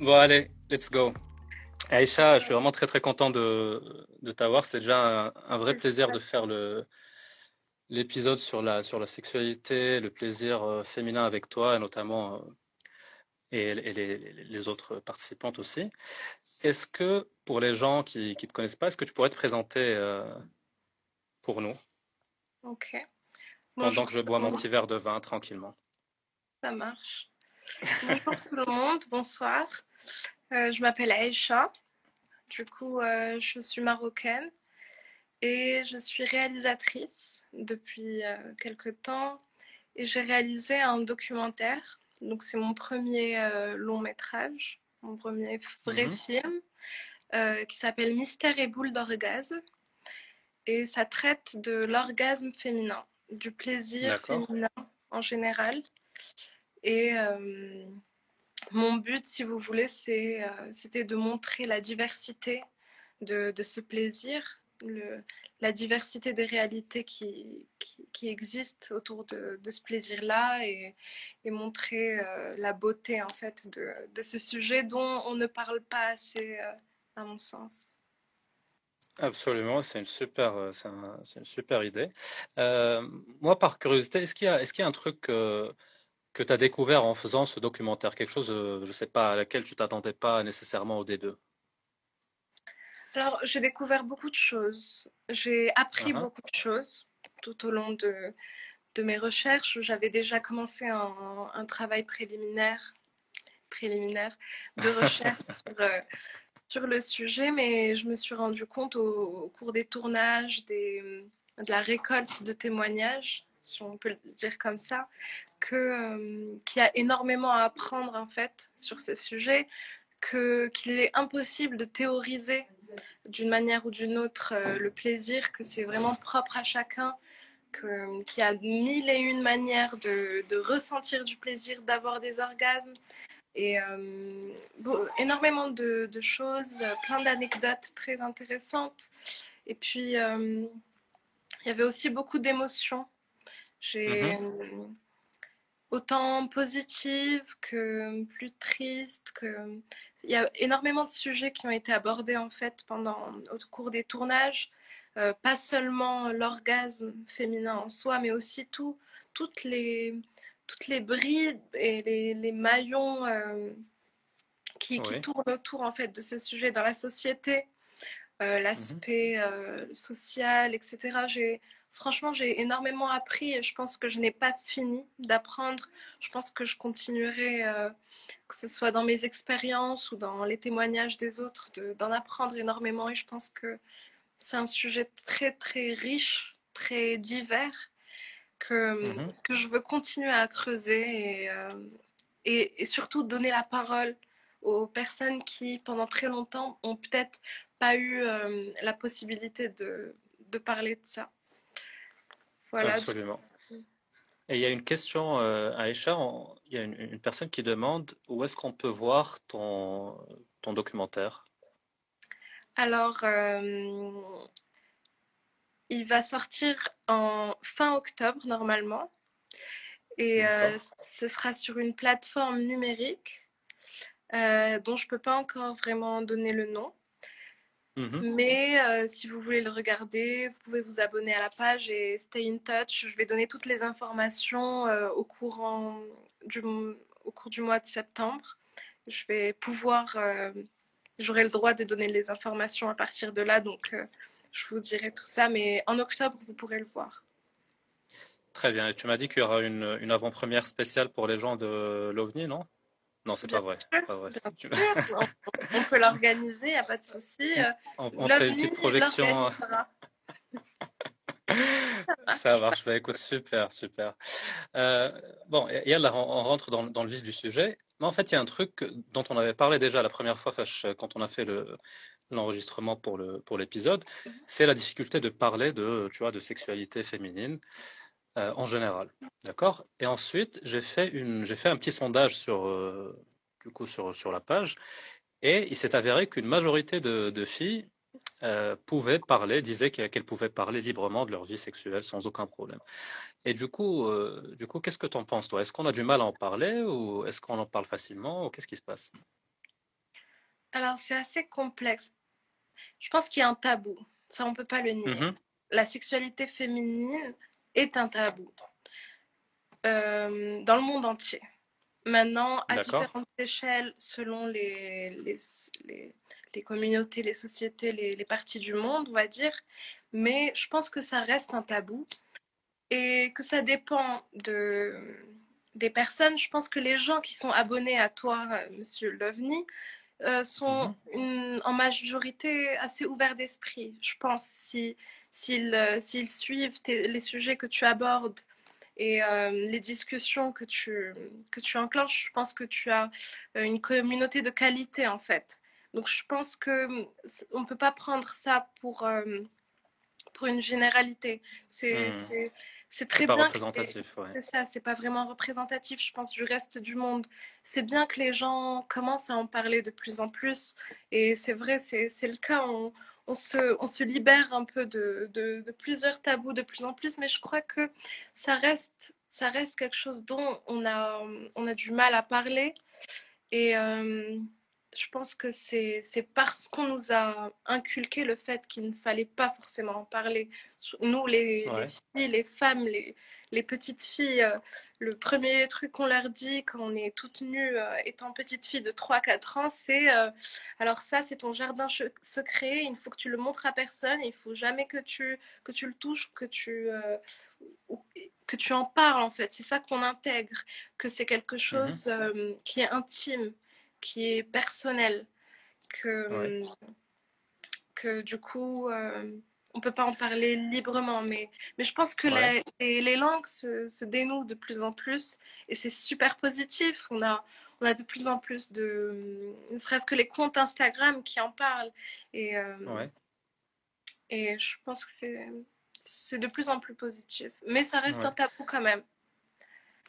Bon, allez, let's go. Aïcha, je suis vraiment très très content de, de t'avoir. C'est déjà un, un, vrai plaisir de faire le, l'épisode sur la, sur la sexualité, le plaisir euh, féminin avec toi, et notamment euh, et, et les, les, autres participantes aussi. Est-ce que pour les gens qui ne te connaissent pas, est-ce que tu pourrais te présenter euh, pour nous? Ok. Pendant que je bois mon petit verre de vin tranquillement. Ça marche. Bonjour tout le monde, bonsoir. Euh, je m'appelle Aïcha. Du coup, euh, je suis marocaine et je suis réalisatrice depuis euh, quelques temps. Et j'ai réalisé un documentaire. Donc, c'est mon premier euh, long métrage, mon premier vrai Mhm. film qui s'appelle Mystère et boule d'orgasme. Et ça traite de l'orgasme féminin, du plaisir féminin en général. Et mon but, si vous voulez, euh, c'était de montrer la diversité de, ce plaisir, la diversité des réalités qui, existent autour de, ce plaisir-là et, montrer euh, la beauté en fait de, ce sujet dont on ne parle pas assez, euh, à mon sens. Absolument, c'est une super, une super idée. Moi, par curiosité, est-ce qu'il y a, est-ce qu'il y a un truc que tu as découvert en faisant ce documentaire, quelque chose, euh, je sais pas, à laquelle tu t'attendais pas nécessairement au D2? Alors, j'ai découvert beaucoup de choses. J'ai appris Mhm. beaucoup de choses tout au long de, de mes recherches. J'avais déjà commencé un, un travail préliminaire, préliminaire de recherche sur, euh, sur le sujet, mais je me suis rendu compte au, au cours des tournages, des, de la récolte de témoignages, si on peut le dire comme ça, que, euh, qu'il y a énormément à apprendre en fait sur ce sujet, que, qu'il est impossible de théoriser d'une manière ou d'une autre euh, le plaisir, que c'est vraiment propre à chacun, que- qu'il y a mille et une manières de, de ressentir du plaisir, d'avoir des orgasmes. Et euh, énormément de, de choses, plein d'anecdotes très intéressantes. Et puis, il y avait aussi beaucoup d'émotions. J'ai Mhm. euh, autant positives que plus tristes. Que... Il y a énormément de sujets qui ont été abordés en fait pendant, au cours des tournages. Euh, pas seulement l'orgasme féminin en soi, mais aussi tout, toutes, les, toutes les brides et les, les maillons euh, qui, qui tournent autour en fait de ce sujet dans la société, euh, Mhm. l'aspect social, etc. J'ai, franchement, j'ai énormément appris et je pense que je n'ai pas fini d'apprendre. Je pense que je continuerai, euh, que ce soit dans mes expériences ou dans les témoignages des autres, de- d'en apprendre énormément et je pense que c'est un sujet très très riche, très divers que, Mhm. que je veux continuer à creuser et, euh, et, et surtout donner la parole aux personnes qui, pendant très longtemps, ont peut-être pas eu euh, la possibilité de, de parler de ça. Voilà. Absolument. Et il y a une question, euh, Aïcha, on- il y a une, une personne qui demande où est-ce qu'on peut voir ton, ton documentaire? Alors, euh, il va sortir en fin octobre normalement et euh, ce sera sur une plateforme numérique dont je peux pas encore vraiment donner le nom. Mhm. Mais euh, si vous voulez le regarder, vous pouvez vous abonner à la page et stay in touch. Je vais donner toutes les informations euh, au, courant du, au cours du mois de septembre. Je vais pouvoir, euh, j'aurai le droit de donner les informations à partir de là, donc je vous dirai tout ça. Mais en octobre, vous pourrez le voir. Très bien. Et tu m'as dit qu'il y aura une, une avant-première spéciale pour les gens de l'OVNI, non? Non, c'est pas vrai. pas vrai. on, on peut l'organiser, il n'y a pas de souci. Euh, On, on fait une petite projection. l'organisera. Ça marche. Bah, écoute, super, super. Euh, bon, et, et là, on, on rentre dans, dans le vif du sujet. Mais en fait, il y a un truc dont on avait parlé déjà la première fois quand on a fait le, l'enregistrement pour le, pour l'épisode. C'est la difficulté de parler de, tu vois, de sexualité féminine euh, en général. D'accord? Et ensuite, j'ai fait une, j'ai fait un petit sondage sur, euh, du coup, sur, sur la page. Et il s'est avéré qu'une majorité de, de filles euh, pouvaient parler, disaient qu'elles pouvaient parler librement de leur vie sexuelle sans aucun problème. Et du coup, du coup, qu'est-ce que tu en penses, toi? Est-ce qu'on a du mal à en parler ou est-ce qu'on en parle facilement ou qu'est-ce qui se passe? Alors, c'est assez complexe. Je pense qu'il y a un tabou. Ça, on ne peut pas le nier. Mhm. La sexualité féminine est un tabou euh, dans le monde entier. Maintenant, à différentes échelles, selon les, les, les, communautés, les sociétés, les, les, parties du monde, on va dire. Mais je pense que ça reste un tabou et que ça dépend de, des personnes. Je pense que les gens qui sont abonnés à toi, Monsieur Lovni, euh, sont mhm. en majorité assez ouverts d'esprit. Je pense si s'ils euh, suivent les sujets que tu abordes et euh, les discussions que tu, que tu enclenches, je pense que tu as une communauté de qualité en fait. Donc je pense que on ne peut pas prendre ça pour, pour une généralité. C'est hmm. C'est très pas bien. représentatif. C'est ça, c'est pas vraiment représentatif, je pense, du reste du monde. C'est bien que les gens commencent à en parler de plus en plus. Et c'est vrai, c'est le cas. On, on, se, on se libère un peu de, de, de, plusieurs tabous de plus en plus, mais je crois que ça reste, ça reste quelque chose dont on a, on a du mal à parler. Et. Euh, je pense que c'est parce qu'on nous a inculqué le fait qu'il ne fallait pas forcément en parler. Nous, les, filles, les femmes, les, les petites filles, euh, le premier truc qu'on leur dit quand on est toute nue, euh, étant petite fille de 3-4 ans, c'est euh, alors ça, c'est ton jardin secret, il faut que tu le montres à personne, il faut jamais que tu, que tu le touches, que tu, que tu en parles en fait. C'est ça qu'on intègre, que c'est quelque mmh chose qui est intime qui est personnel, que, que du coup, on peut pas en parler librement. Mais, mais je pense que les, les, langues se, se, dénouent de plus en plus et c'est super positif. On a, on a de plus en plus de, ne serait-ce que les comptes Instagram qui en parlent. Et, euh, et je pense que c'est, c'est de plus en plus positif. Mais ça reste un tabou quand même.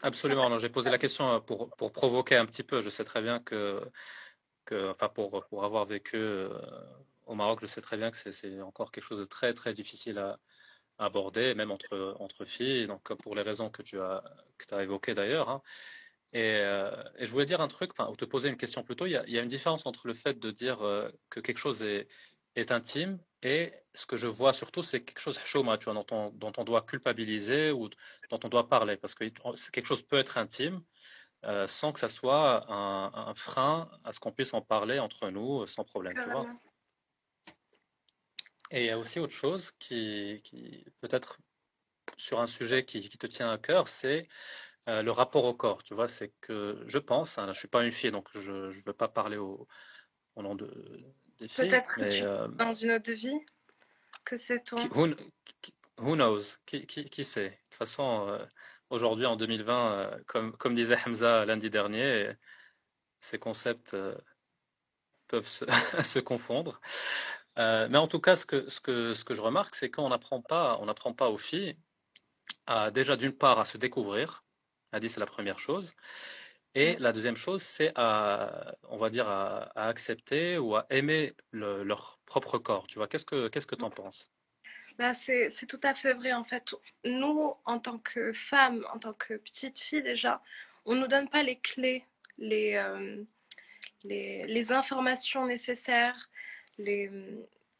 Absolument. J'ai posé la question euh, pour, pour, provoquer un petit peu. Je sais très bien que, que enfin, pour, pour avoir vécu euh, au Maroc, je sais très bien que c'est encore quelque chose de très, très difficile à, aborder, même entre, filles. Donc, pour les raisons que tu as, évoquées d'ailleurs. Hein. Et, euh, et, je voulais dire un truc, ou te poser une question plutôt. Il y, a, une différence entre le fait de dire que quelque chose est, intime et ce que je vois surtout, c'est quelque chose chaud, tu dont, on, doit culpabiliser ou dont on doit parler, parce que quelque chose peut être intime euh, sans que ça soit un, frein à ce qu'on puisse en parler entre nous euh, sans problème, tu vois. Et il y a aussi autre chose qui, qui peut-être sur un sujet qui, qui te tient à cœur, c'est euh, le rapport au corps, tu vois, c'est que je pense, hein, je suis pas une fille, donc je ne veux pas parler au, au nom de, Peut-être euh, dans une autre vie que c'est toi. Who, who, knows? Qui, qui, sait? De toute façon, euh, aujourd'hui, en 2020, euh, comme, comme disait Hamza lundi dernier, ces concepts peuvent se, se confondre. Mais en tout cas, ce que, ce que, ce que je remarque, c'est qu'on n'apprend pas, on n'apprend pas aux filles à, déjà d'une part à se découvrir. A dit c'est la première chose. Et la deuxième chose, c'est à, on va dire, à, accepter ou à aimer leur propre corps. Tu vois, qu'est-ce que qu'est-ce que tu en penses? Bah c'est, tout à fait vrai en fait. Nous, en tant que femmes, en tant que petites filles déjà, on ne nous donne pas les clés, les, euh, les, les, informations nécessaires. Les,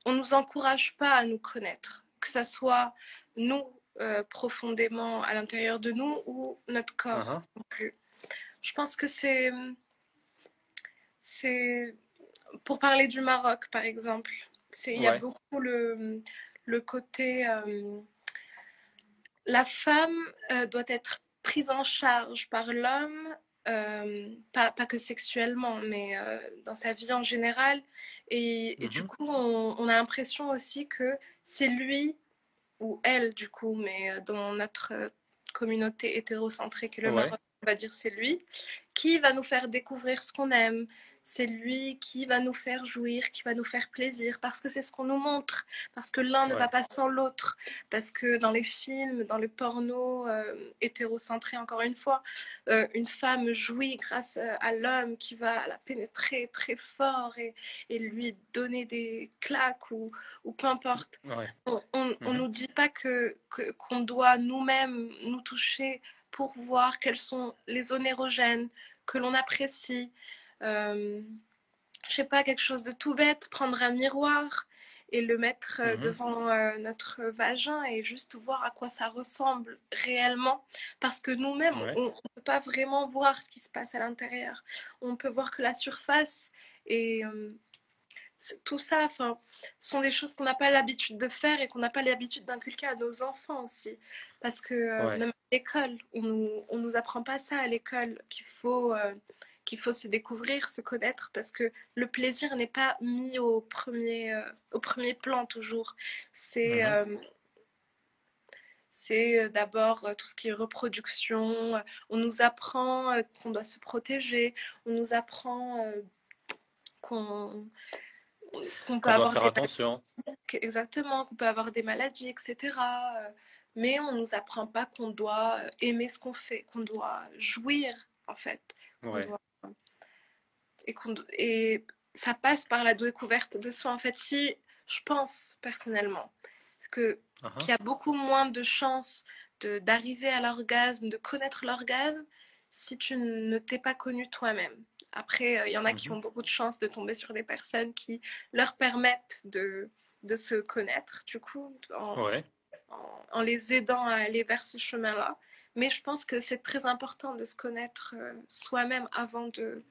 on ne nous encourage pas à nous connaître, que ce soit nous euh, profondément à l'intérieur de nous ou notre corps uh-huh. non plus. Je pense que c'est. C'est. Pour parler du Maroc, par exemple, il y a beaucoup le, le côté. Euh, la femme euh, doit être prise en charge par l'homme, euh, pas, pas, que sexuellement, mais dans sa vie en général. Et, et du mhm. coup, on, on a l'impression aussi que c'est lui ou elle, du coup, mais dans notre communauté hétérocentrée que le Maroc, on va dire c'est lui, qui va nous faire découvrir ce qu'on aime. C'est lui qui va nous faire jouir, qui va nous faire plaisir, parce que c'est ce qu'on nous montre, parce que l'un ne va pas sans l'autre, parce que dans les films, dans le porno euh, hétérocentré, encore une fois, euh, une femme jouit grâce euh, à l'homme qui va la pénétrer très fort et, et lui donner des claques ou, ou peu importe. On ne mhm. nous dit pas que qu'on doit nous-mêmes nous toucher pour voir quels sont les onérogènes que l'on apprécie. Euh, je sais pas, quelque chose de tout bête, prendre un miroir et le mettre euh, Mhm. devant euh, notre vagin et juste voir à quoi ça ressemble réellement. Parce que nous-mêmes, Ouais. on ne peut pas vraiment voir ce qui se passe à l'intérieur. On peut voir que la surface et euh, tout ça, enfin, ce sont des choses qu'on n'a pas l'habitude de faire et qu'on n'a pas l'habitude d'inculquer à nos enfants aussi. Parce que euh, Ouais. même à l'école, on on nous apprend pas ça à l'école, qu'il faut, qu'il faut se découvrir, se connaître, parce que le plaisir n'est pas mis au premier, euh, au premier plan toujours. C'est Mhm. euh, c'est euh, d'abord tout ce qui est reproduction. On nous apprend qu'on doit se protéger. On nous apprend qu'on qu'on peut avoir faire des attention. que- Exactement, qu'on peut avoir des maladies, etc. Mais on nous apprend pas qu'on doit aimer ce qu'on fait, qu'on doit jouir, en fait. Ouais. doit- Et, et ça passe par la découverte de soi. En fait, si je pense personnellement que Mhm. qu'il y a beaucoup moins de chances d'arriver à l'orgasme, de connaître l'orgasme, si tu ne t'es pas connu toi-même. Après, euh, il y en a qui Mhm. ont beaucoup de chances de tomber sur des personnes qui leur permettent de, de se connaître, du coup, en, Ouais. en- en les aidant à aller vers ce chemin-là. Mais je pense que c'est très important de se connaître euh, soi-même avant de,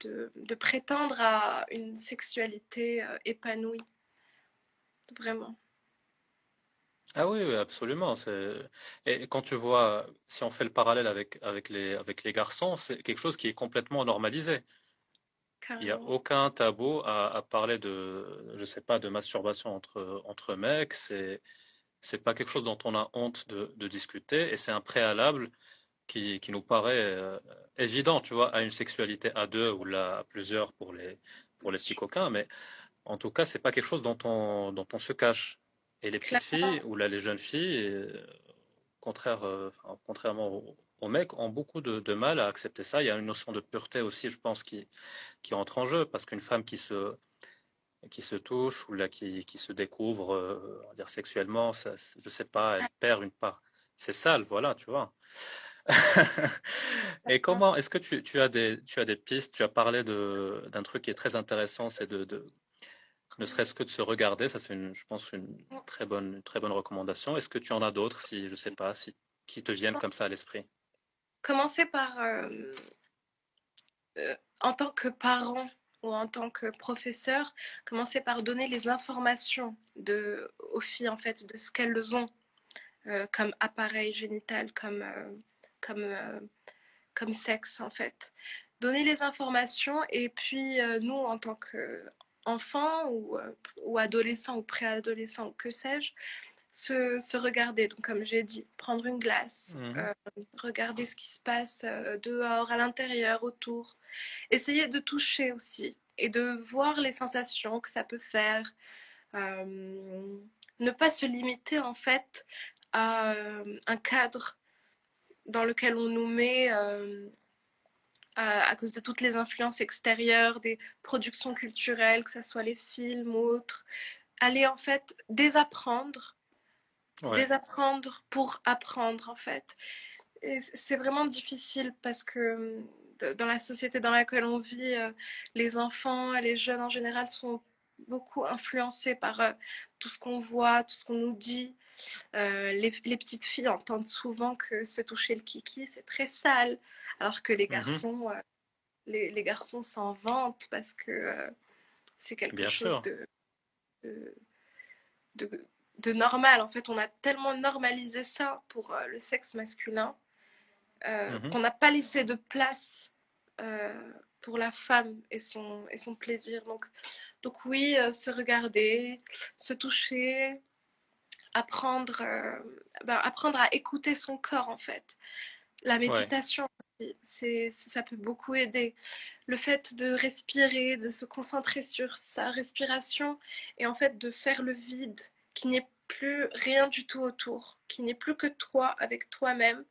de, de prétendre à une sexualité euh, épanouie. Vraiment. Ah oui, oui, absolument. Et quand tu vois, si on fait le parallèle avec, avec les, avec les garçons, c'est quelque chose qui est complètement normalisé. Il n'y a aucun tabou à, à parler de, je sais pas, de masturbation entre, entre mecs. C'est, c'est pas quelque chose dont on a honte de, de discuter et c'est un préalable qui, qui nous paraît euh, évident, tu vois, à une sexualité à deux ou là, à plusieurs pour les, pour les petits coquins. Mais en tout cas, c'est pas quelque chose dont on, dont on se cache. Et les petites Clairement. filles ou là, les jeunes filles, euh, contraire, euh, enfin, contrairement aux, aux mecs, ont beaucoup de, de mal à accepter ça. Il y a une notion de pureté aussi, je pense, qui, qui entre en jeu parce qu'une femme qui se, qui se touche ou là, qui, qui se découvre, euh, on va dire sexuellement, ça, je sais pas, elle perd une part. C'est sale, voilà, tu vois. Et comment, est-ce que tu, tu as des, tu as des pistes? Tu as parlé de, d'un truc qui est très intéressant, c'est de, de, ne serait-ce que de se regarder. Ça, c'est une, je pense, une très bonne, une très bonne recommandation. Est-ce que tu en as d'autres, si, je sais pas, si, qui te viennent comme ça à l'esprit? Commencer par, euh, euh, en tant que parent ou en tant que professeur, commencer par donner les informations aux filles, en fait, de ce qu'elles ont euh, comme appareil génital, comme, euh, comme, euh, comme sexe, en fait. Donner les informations et puis nous, en tant qu'enfants ou, ou adolescents ou préadolescents, que sais-je, se, se regarder. Donc, comme j'ai dit, prendre une glace, Mhm. euh, regarder ce qui se passe euh, dehors, à l'intérieur, autour. Essayer de toucher aussi et de voir les sensations que ça peut faire. Euh, ne pas se limiter en fait à un cadre dans lequel on nous met euh, à, à cause de toutes les influences extérieures, des productions culturelles, que ce soit les films ou autres. Aller en fait désapprendre Ouais. désapprendre pour apprendre en fait. C'est vraiment difficile parce que dans la société dans laquelle on vit, euh, les enfants et les jeunes en général sont beaucoup influencés par euh, tout ce qu'on voit, tout ce qu'on nous dit. Euh, les, les petites filles entendent souvent que se toucher le kiki, c'est très sale, alors que les Mhm. garçons, euh, les, les garçons s'en vantent parce que euh, c'est quelque Bien chose sûr. de, de, de- de normal. En fait, on a tellement normalisé ça pour euh, le sexe masculin euh, Mhm. qu'on n'a pas laissé de place euh, pour la femme et son, et son plaisir. Donc, donc oui, euh, se regarder, se toucher, apprendre, ben, apprendre à écouter son corps en fait. La méditation, aussi, c'est, ça peut beaucoup aider. Le fait de respirer, de se concentrer sur sa respiration et en fait de faire le vide, qu'il n'y ait plus rien du tout autour, qu'il n'y ait plus que toi avec toi-même,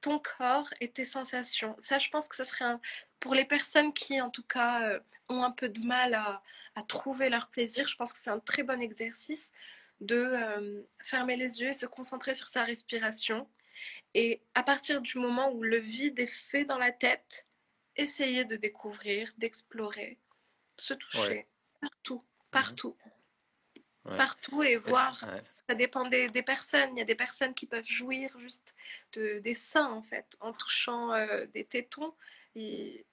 ton corps et tes sensations. Ça, je pense que ce serait un... pour les personnes qui, en tout cas, euh, ont un peu de mal à, à trouver leur plaisir, je pense que c'est un très bon exercice de euh, fermer les yeux et se concentrer sur sa respiration. Et à partir du moment où le vide est fait dans la tête, essayer de découvrir, d'explorer se toucher partout, mhm. Partout. Partout et voir, ça dépend des, personnes. Il y a des personnes qui peuvent jouir juste de, des seins, en fait, en touchant euh, des tétons. Et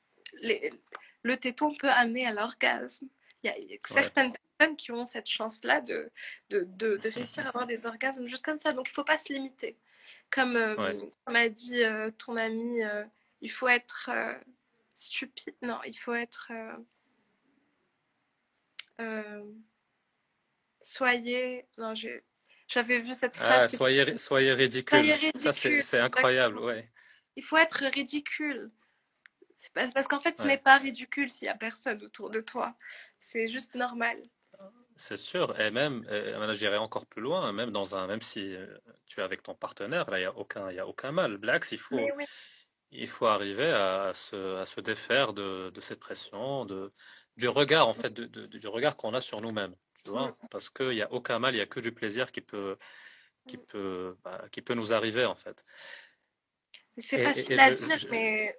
le téton peut amener à l'orgasme. Il y a, certaines personnes qui ont cette chance-là de, de, de, réussir à avoir des orgasmes juste comme ça. Donc, il ne faut pas se limiter. Comme, euh, a dit euh, ton ami, il faut être stupide. Non, il faut être soyez. Non, j'avais vu cette phrase. Ah, soyez, soyez ridicule. Ça, c'est incroyable, ouais. Il faut être ridicule. Parce, parce qu'en fait, ce n'est pas ridicule s'il n'y a personne autour de toi. C'est juste normal. C'est sûr, et même, j'irai encore plus loin, même dans un, même si euh, tu es avec ton partenaire, là, il n'y a aucun, il a aucun mal. Blacks, il faut, il faut arriver à se, à se défaire de, de cette pression, de, du regard en fait, du regard qu'on a sur nous-mêmes parce qu'il n'y a aucun mal, il n'y a que du plaisir qui peut, qui peut, bah, qui peut nous arriver, en fait. C'est facile à dire, mais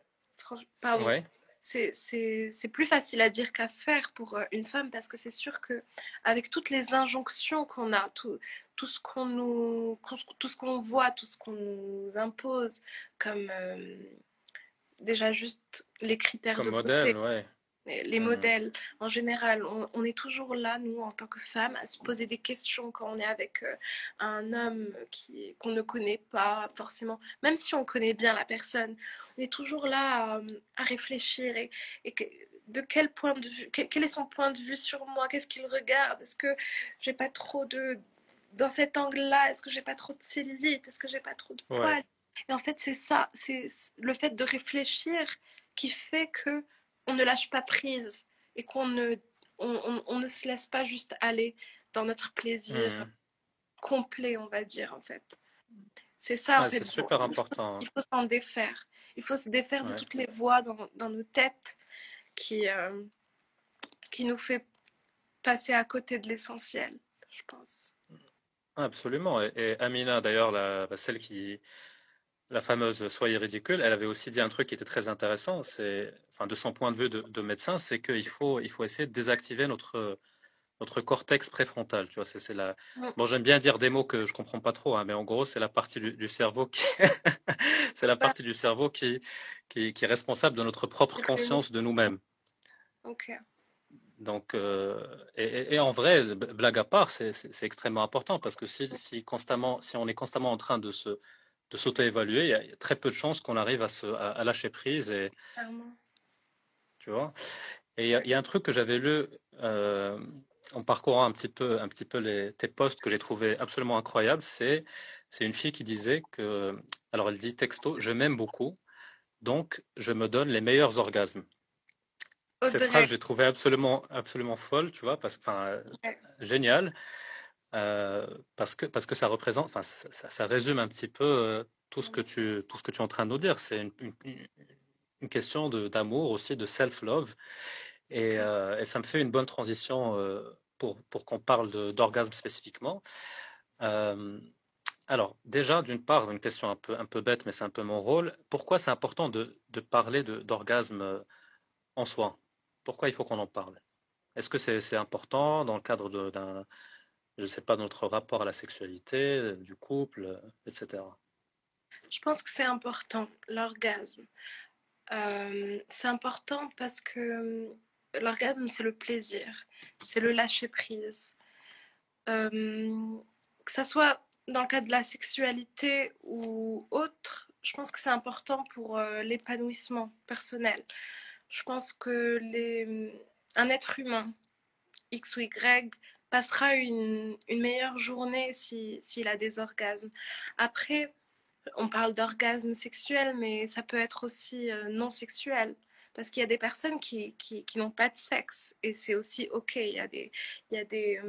pardon. C'est plus facile à dire qu'à faire pour euh, une femme parce que c'est sûr que avec toutes les injonctions qu'on a, tout, tout ce qu'on nous, tout ce qu'on voit, tout ce qu'on nous impose, comme euh, déjà juste les critères comme modèle, ouais les mmh. modèles. En général, on, est toujours là, nous, en tant que femmes, à se poser des questions quand on est avec euh, un homme qui, qu'on ne connaît pas forcément, même si on connaît bien la personne. On est toujours là à, réfléchir et, de quel point de vue, quel, est son point de vue sur moi, qu'est-ce qu'il regarde, est-ce que j'ai pas trop de dans cet angle-là, est-ce que j'ai pas trop de cellulite, est-ce que j'ai pas trop de poils? Et en fait, c'est ça, c'est le fait de réfléchir qui fait que on ne lâche pas prise et qu'on ne, on, ne se laisse pas juste aller dans notre plaisir mmh. complet, on va dire, en fait. C'est ça, en fait. C'est super important. Il faut, s'en défaire. Il faut se défaire de toutes les voix dans, dans nos têtes qui, euh, qui nous fait passer à côté de l'essentiel, je pense. Absolument. Et, Amina, d'ailleurs, la, celle qui, la fameuse Soyez ridicule, elle avait aussi dit un truc qui était très intéressant, c'est, enfin, de son point de vue de, médecin, c'est qu'il faut, il faut essayer de désactiver notre, notre cortex préfrontal. Tu vois, c'est, la. Bon, j'aime bien dire des mots que je comprends pas trop, hein, mais en gros, c'est la partie du, cerveau qui, c'est la partie du cerveau qui, qui, est responsable de notre propre conscience de nous-mêmes. Ok. Donc, euh, et, en vrai, blague à part, c'est, extrêmement important parce que si, si, constamment, si on est constamment en train de se de s'auto-évaluer, il, y, a très peu de chances qu'on arrive à, se, à, lâcher prise. Et, tu vois? Et il y, a un truc que j'avais lu euh, en parcourant un petit peu, un petit peu les, tes posts que j'ai trouvé absolument incroyable. C'est, une fille qui disait que, alors elle dit texto, je m'aime beaucoup, donc je me donne les meilleurs orgasmes. Cette phrase, je l'ai trouvée absolument, absolument folle, tu vois, parce que, enfin, génial. Euh, parce, que, parce que ça représente, enfin, ça, ça, résume un petit peu euh, tout, ce que tu, tout ce que tu es en train de nous dire. C'est une, une, question d'amour aussi, de self-love. Et, euh, et, ça me fait une bonne transition pour, pour qu'on parle d'orgasme spécifiquement. alors, déjà, d'une part, une question un peu, un peu bête, mais c'est un peu mon rôle. Pourquoi c'est important de, de parler d'orgasme en soi? Pourquoi il faut qu'on en parle? Est-ce que c'est important dans le cadre d'un je ne sais pas, notre rapport à la sexualité, euh, du couple, euh, etc. Je pense que c'est important, l'orgasme. Euh, c'est important parce que l'orgasme, c'est le plaisir, c'est le lâcher-prise. que ça soit dans le cas de la sexualité ou autre, je pense que c'est important pour l'épanouissement personnel. Je pense que les, un être humain, X ou Y, passera une, une meilleure journée s'il si, a des orgasmes. Après, on parle d'orgasme sexuel, mais ça peut être aussi euh, non sexuel. Parce qu'il y a des personnes qui, qui, qui n'ont pas de sexe et c'est aussi OK. Il y a des. Il y a des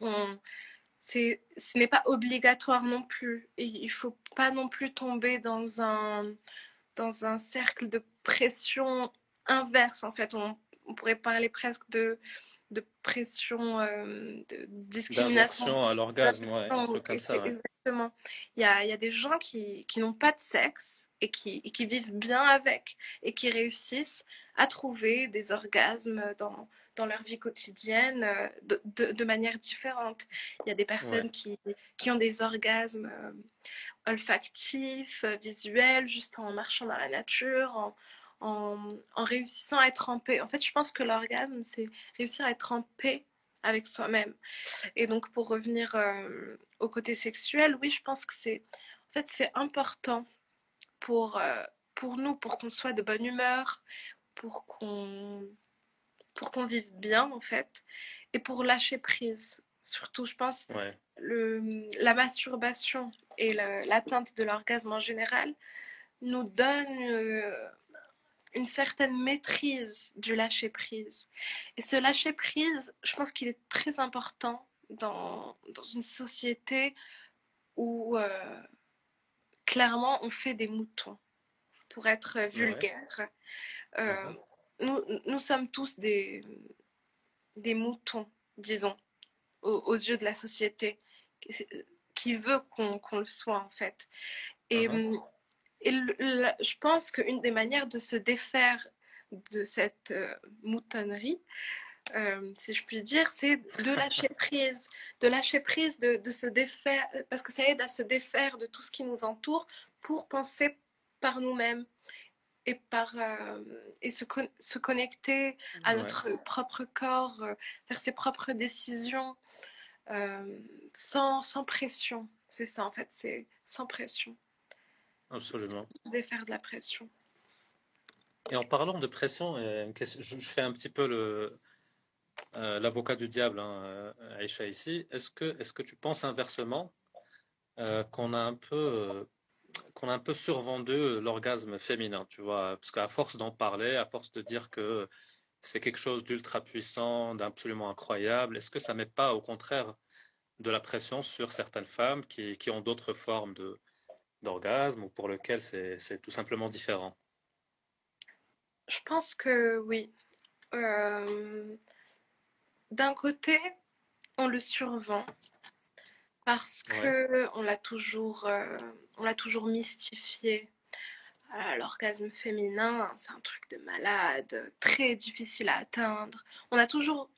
uh-huh. ce n'est pas obligatoire non plus. Et il ne faut pas non plus tomber dans un, dans un cercle de pression inverse. En fait, on, on pourrait parler presque de de pression, euh, de discrimination. à l'orgasme, ouais, un truc comme ça. Exactement. Il y a, il y a des gens qui, qui n'ont pas de sexe et qui, et qui vivent bien avec et qui réussissent à trouver des orgasmes dans, dans leur vie quotidienne euh, de, de, de manière différente. Il y a des personnes Ouais. qui, qui ont des orgasmes euh, olfactifs, visuels, juste en marchant dans la nature, en, en, en réussissant à être en paix. En fait, je pense que l'orgasme, c'est réussir à être en paix avec soi-même. Et donc, pour revenir euh, au côté sexuel, oui, je pense que c'est en fait, c'est important pour, euh, pour nous, pour qu'on soit de bonne humeur, pour qu'on pour qu'on vive bien, en fait, et pour lâcher prise. Surtout, je pense, Ouais. le, la masturbation et l'atteinte de l'orgasme en général nous donne euh, une certaine maîtrise du lâcher prise. Et ce lâcher prise, je pense qu'il est très important dans, dans une société où euh, clairement on fait des moutons, pour être vulgaire. Euh, nous, nous sommes tous des, des moutons, disons, aux, aux yeux de la société, qui- veut qu'on le soit en fait. Et, Mhm. Et le- le- je pense qu'une des manières de se défaire de cette euh, moutonnerie, euh, si je puis dire, c'est de lâcher prise, de lâcher prise, de, de se défaire, parce que ça aide à se défaire de tout ce qui nous entoure pour penser par nous-mêmes et, par, euh, et se, con- se connecter à Ouais. notre propre corps, faire ses propres décisions sans, sans pression. C'est ça en fait, c'est sans pression, Absolument. se défaire de la pression. Et en parlant de pression, euh, je fais un petit peu le, euh, l'avocat du diable, hein, euh, Aïcha, ici. Est-ce que, est-ce que tu penses inversement euh, qu'on a un peu, euh, qu'on a un peu survendu l'orgasme féminin, tu vois? Parce qu'à force d'en parler, à force de dire que c'est quelque chose d'ultra puissant, d'absolument incroyable, est-ce que ça met pas, au contraire, de la pression sur certaines femmes qui, qui ont d'autres formes de, d'orgasme ou pour lesquelles c'est, tout simplement différent? Je pense que oui. Euh, D'un côté, on le survend parce Ouais. que on l'a toujours, euh, on l'a toujours mystifié. Ah, L'orgasme féminin, c'est un truc de malade, très difficile à atteindre. On a toujours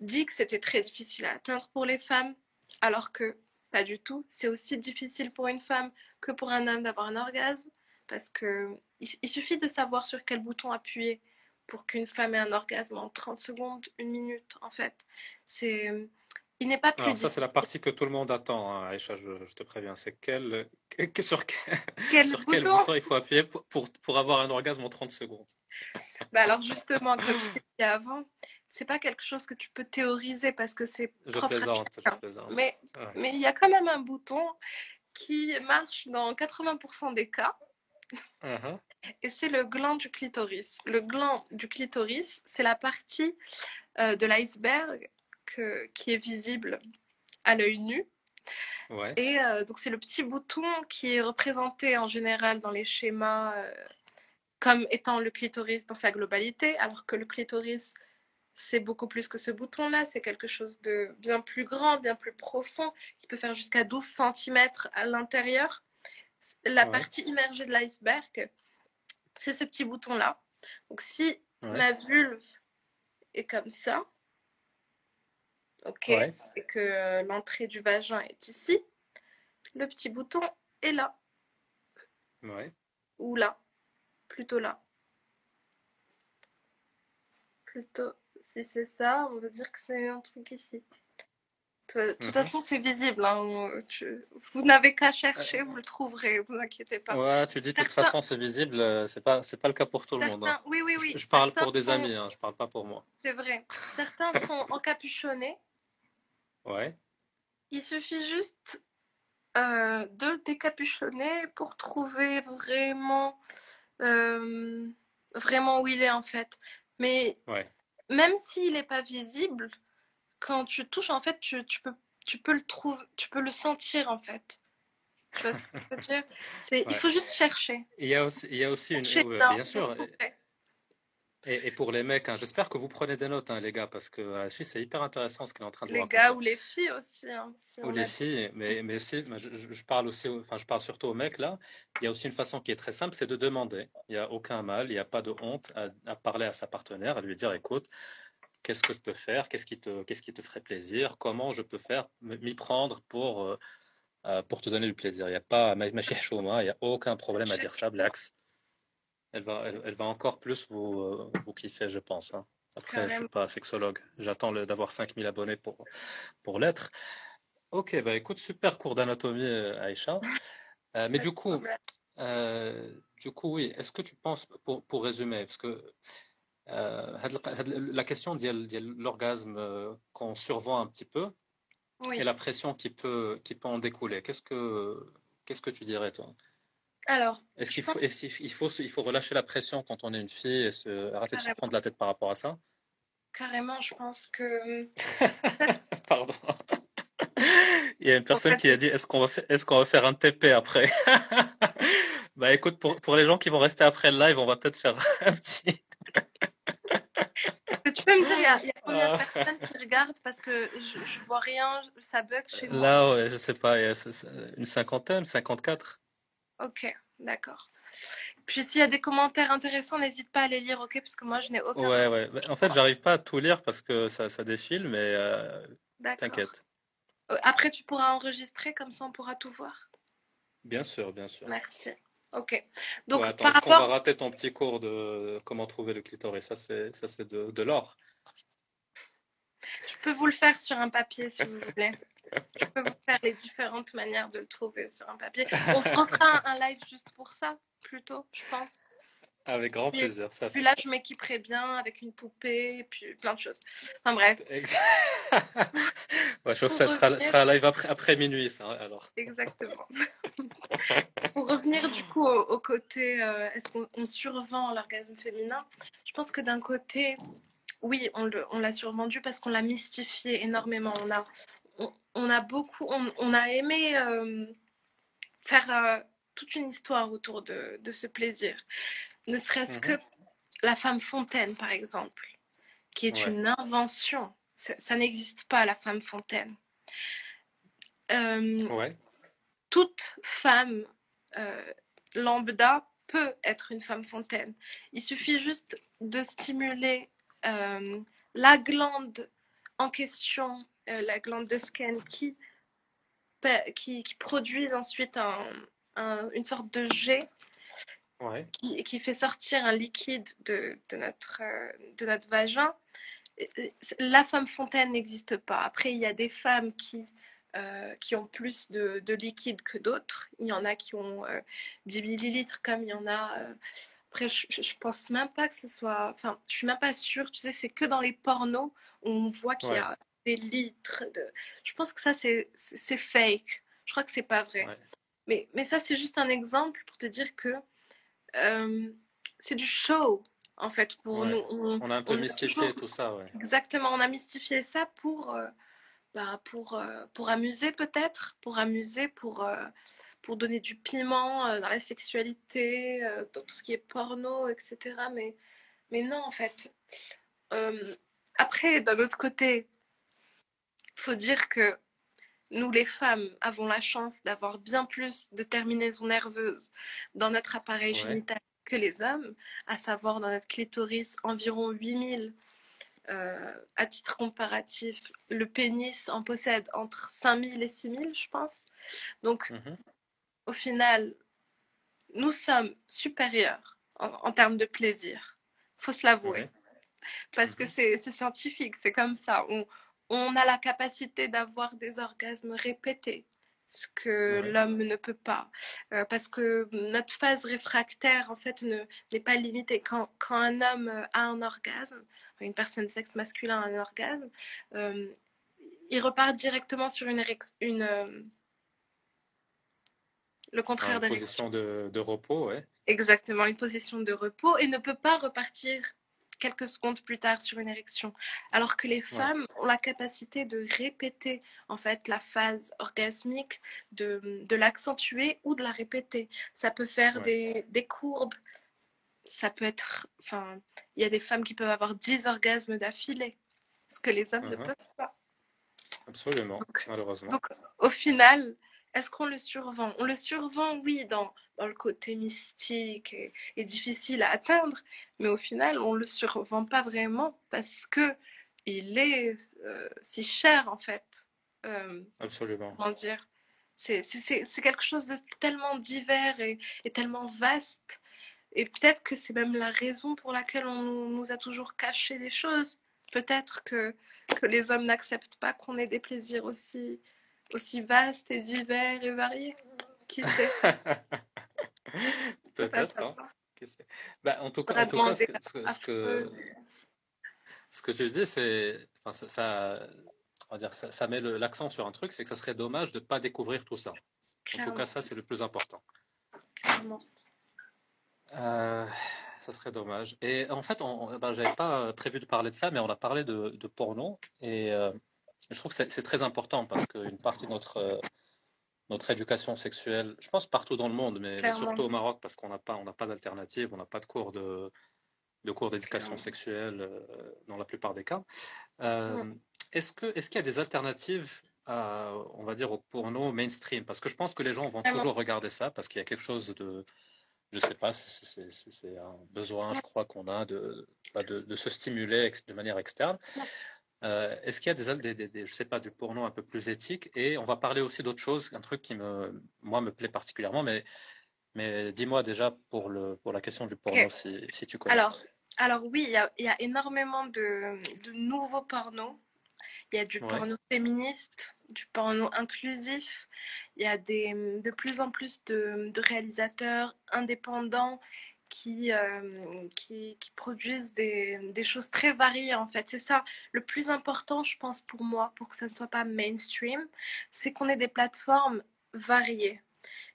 dit que c'était très difficile à atteindre pour les femmes, alors que pas du tout. C'est aussi difficile pour une femme que pour un homme d'avoir un orgasme, parce que il, suffit de savoir sur quel bouton appuyer pour qu'une femme ait un orgasme en 30 secondes, une minute, en fait. C'est, il n'est pas plus Alors ça, c'est la partie que tout le monde attend, hein, Aïcha, je, je te préviens. C'est quel, que- sur, quel, bouton bouton il faut appuyer pour, pour, pour avoir un orgasme en 30 secondes? Bah alors justement, comme je t'ai dit avant, c'est pas quelque chose que tu peux théoriser parce que c'est propre à plaisante, je chacun. plaisante. Mais, Ouais. mais il y a quand même un bouton qui marche dans 80% des cas, Mhm. et c'est le gland du clitoris. Le gland du clitoris, c'est la partie euh, de l'iceberg que- qui est visible à l'œil nu. Ouais. Et euh, donc c'est le petit bouton qui est représenté en général dans les schémas euh, comme étant le clitoris dans sa globalité, alors que le clitoris, c'est beaucoup plus que ce bouton-là, c'est quelque chose de bien plus grand, bien plus profond, qui peut faire jusqu'à 12 cm à l'intérieur. La Ouais. partie immergée de l'iceberg, c'est ce petit bouton-là. Donc si Ouais. ma vulve est comme ça, ok, Ouais. et que euh, l'entrée du vagin est ici, le petit bouton est là, Ouais. ou là, plutôt là. Plutôt, si c'est ça, on va dire que c'est un truc ici. De toute Mhm. façon, c'est visible. hein, tu- Vous n'avez qu'à chercher, vous le trouverez, vous inquiétez pas. Ouais, tu dis de toute façon c'est visible, euh, c'est pas c'est pas le cas pour tout le monde. hein. Oui, oui, oui. Je, je parle pour des sont- amis, hein, je parle pas pour moi. C'est vrai. Certains sont encapuchonnés. Ouais. Il suffit juste euh, de le décapuchonner pour trouver vraiment, euh, vraiment où il est en fait. Mais Ouais. Même s'il n'est pas visible, quand tu touches, en fait, tu, tu peux, tu peux le trouver, tu peux le sentir en fait. Tu vois ce que je veux dire? Ouais. Il faut juste chercher. Il y a aussi il y a aussi une bien sûr Et, pour les mecs, hein, j'espère que vous prenez des notes, hein, les gars, parce que la Suisse, c'est hyper intéressant ce qu'il est en train de les Les gars ou les filles aussi. Hein, ou les filles, mais, mais aussi, je, parle aussi, enfin, je parle surtout aux mecs là. Il y a aussi une façon qui est très simple, c'est de demander. Il n'y a aucun mal, il n'y a pas de honte à, parler à sa partenaire, à lui dire, écoute, qu'est-ce que je peux faire, qu'est-ce qui te, qu'est-ce qui te ferait plaisir, comment je peux faire, m'y prendre pour, euh, euh, pour te donner du plaisir? Il n'y a pas, il n'y a aucun problème à dire ça, Blax elle va, elle, va encore plus vous, euh, vous kiffer, je pense. Hein. Après, je ne suis pas sexologue. J'attends d'avoir 5000 abonnés pour, pour l'être. Ok, bah écoute, super cours d'anatomie, euh, Aïcha. Euh, mais du coup, du coup, oui, est-ce que tu penses, pour, pour résumer, parce que la question de l'orgasme qu'on survoit un petit peu et la pression qui peut, qui peut en découler, qu'est-ce que, qu'est-ce que tu dirais, toi? Alors, est-ce qu'il faut, il faut, il faut relâcher la pression quand on est une fille et se, arrêter de se prendre la tête par rapport à ça? Carrément, je pense que. Pardon. Il y a une personne qui a dit est-ce qu'on va, faire, est qu'on va faire un TP après? Bah écoute, pour, pour les gens qui vont rester après le live, on va peut-être faire un petit. Tu peux me dire, il y a, combien de ah. personnes qui regardent? Parce que je, je vois rien, ça bug chez moi. Là, ouais, je sais pas, il y a une cinquantaine, 54. Ok, d'accord. Puis s'il y a des commentaires intéressants, n'hésite pas à les lire, ok? Parce que moi, je n'ai aucun. Ouais, ouais. En fait, j'arrive pas à tout lire parce que ça, ça défile, mais euh, t'inquiète. Euh, après, tu pourras enregistrer, comme ça, on pourra tout voir. Bien sûr, bien sûr. Merci. Ok. Donc, attends, par rapport... qu'on va rater ton petit cours de comment trouver le clitoris? Ça, c'est ça, c'est de, de l'or. Je peux vous le faire sur un papier si vous voulez. Je peux vous faire les différentes manières de le trouver sur un papier. On fera un, live juste pour ça, plutôt, je pense. Avec grand plaisir. Ça, puis là, je m'équiperai bien avec une poupée, et puis plein de choses. Enfin bref. je trouve que ça sera, sera live après, après minuit, ça, alors. Exactement. Pour revenir du coup au, côté, euh, est-ce qu'on survend l'orgasme féminin? Je pense que d'un côté, oui, on l'a survendu parce qu'on l'a mystifié énormément. On a, on, a beaucoup, on, a aimé euh, faire euh, toute une histoire autour de, ce plaisir. Ne serait-ce que mhm. la femme fontaine, par exemple, qui est une invention. Ça, n'existe pas, la femme fontaine. Euh, toute femme lambda peut être une femme fontaine. Il suffit juste de stimuler la glande en question euh, la glande de scan qui, qui, qui produisent ensuite un, une sorte de jet qui, qui, fait sortir un liquide de, de, notre, euh, de notre vagin. La femme fontaine n'existe pas. Après, il y a des femmes qui, euh, qui ont plus de, de liquide que d'autres. Il y en a qui ont 10 millilitres, comme il y en a. Après, je, je, pense même pas que ce soit. Enfin, je suis même pas sûre. Tu sais, c'est que dans les pornos où on voit qu'il y a des litres. De... Je pense que ça, c'est fake. Je crois que c'est pas vrai. Mais, mais ça, c'est juste un exemple pour te dire que euh, c'est du show, en fait, pour nous. On, a un peu mystifié tout ça, ouais. Exactement, on a mystifié ça pour, euh, bah, pour, euh, pour amuser peut-être, pour amuser, pour, pour donner du piment dans la sexualité, dans tout ce qui est porno, etc. Mais, mais non, en fait. après, d'un autre côté, faut dire que nous, les femmes, avons la chance d'avoir bien plus de terminaisons nerveuses dans notre appareil génital que les hommes, à savoir dans notre clitoris environ 8000. Euh, à titre comparatif, le pénis en possède entre 5000 et 6000, je pense. Donc, mhm. au final, nous sommes supérieurs en, termes de plaisir. faut se l'avouer. Parce que mhm. c'est scientifique, c'est comme ça. On, on a la capacité d'avoir des orgasmes répétés, ce que l'homme ne peut pas. Euh, parce que notre phase réfractaire, en fait, n'est pas limitée. Quand, un homme a un orgasme, une personne sexe masculin a un orgasme, euh, il repart directement sur une... une euh, le contraire Une position de, de repos, ouais. Exactement, une position de repos et ne peut pas repartir quelques secondes plus tard sur une érection. Alors que les femmes ont la capacité de répéter en fait la phase orgasmique, de, de l'accentuer ou de la répéter. Ça peut faire des, des, courbes ça peut être. Enfin, il y a des femmes qui peuvent avoir 10 orgasmes d'affilée, ce que les hommes ne Mhm. peuvent pas. Absolument, Donc, malheureusement. donc au final, est-ce qu'on le survend? On le survend, oui, dans, dans le côté mystique et, et difficile à atteindre, mais au final, on le survend pas vraiment parce que il est euh, si cher en fait. Euh, Absolument. comment dire? C'est, quelque chose de tellement divers et, et tellement vaste. Et peut-être que c'est même la raison pour laquelle on nous, nous a toujours caché des choses. Peut-être que, que les hommes n'acceptent pas qu'on ait des plaisirs aussi, aussi vastes et divers et variés. Qui sait? Peut-être, hein. savoir. Qui sait? Bah, en tout cas, a en tout cas, ce ce ce que- ce que tu dis, c'est, enfin, ça, ça- on va dire, ça, ça met l'accent sur un truc, c'est que ça serait dommage de ne pas découvrir tout ça. En tout cas, ça, c'est le plus important. clairement. Euh, ça serait dommage. Et en fait, on, on- ben, j'avais pas prévu de parler de ça, mais on a parlé de, de porno. Et euh, je trouve que c'est très important parce qu'une partie de notre, euh, notre éducation sexuelle, je pense partout dans le monde, mais, surtout au Maroc, parce qu'on n'a pas, on pas d'alternative, on n'a pas de cours de, de cours d'éducation sexuelle euh, dans la plupart des cas. Euh, est-ce qu'il y a des alternatives à, on va dire, au porno mainstream? Parce que je pense que les gens vont toujours regarder ça parce qu'il y a quelque chose de, je sais pas, c'est un besoin, je crois, qu'on a de, bah, de, de se stimuler de manière externe. Euh, est-ce qu'il y a des, des, des- des- je sais pas, du porno un peu plus éthique? Et on va parler aussi d'autre chose, un truc qui me, moi, me plaît particulièrement, mais, mais dis-moi déjà pour le, pour la question du porno, si, si tu connais. Alors, alors oui, il y a, y a énormément de, de nouveaux pornos. Il y a du Ouais. porno féministe, du porno inclusif. Il y a des, de plus en plus de, de réalisateurs indépendants qui, euh, qui, qui produisent des, des choses très variées en fait. C'est ça le plus important, je pense, pour moi, pour que ça ne soit pas mainstream, c'est qu'on ait des plateformes variées,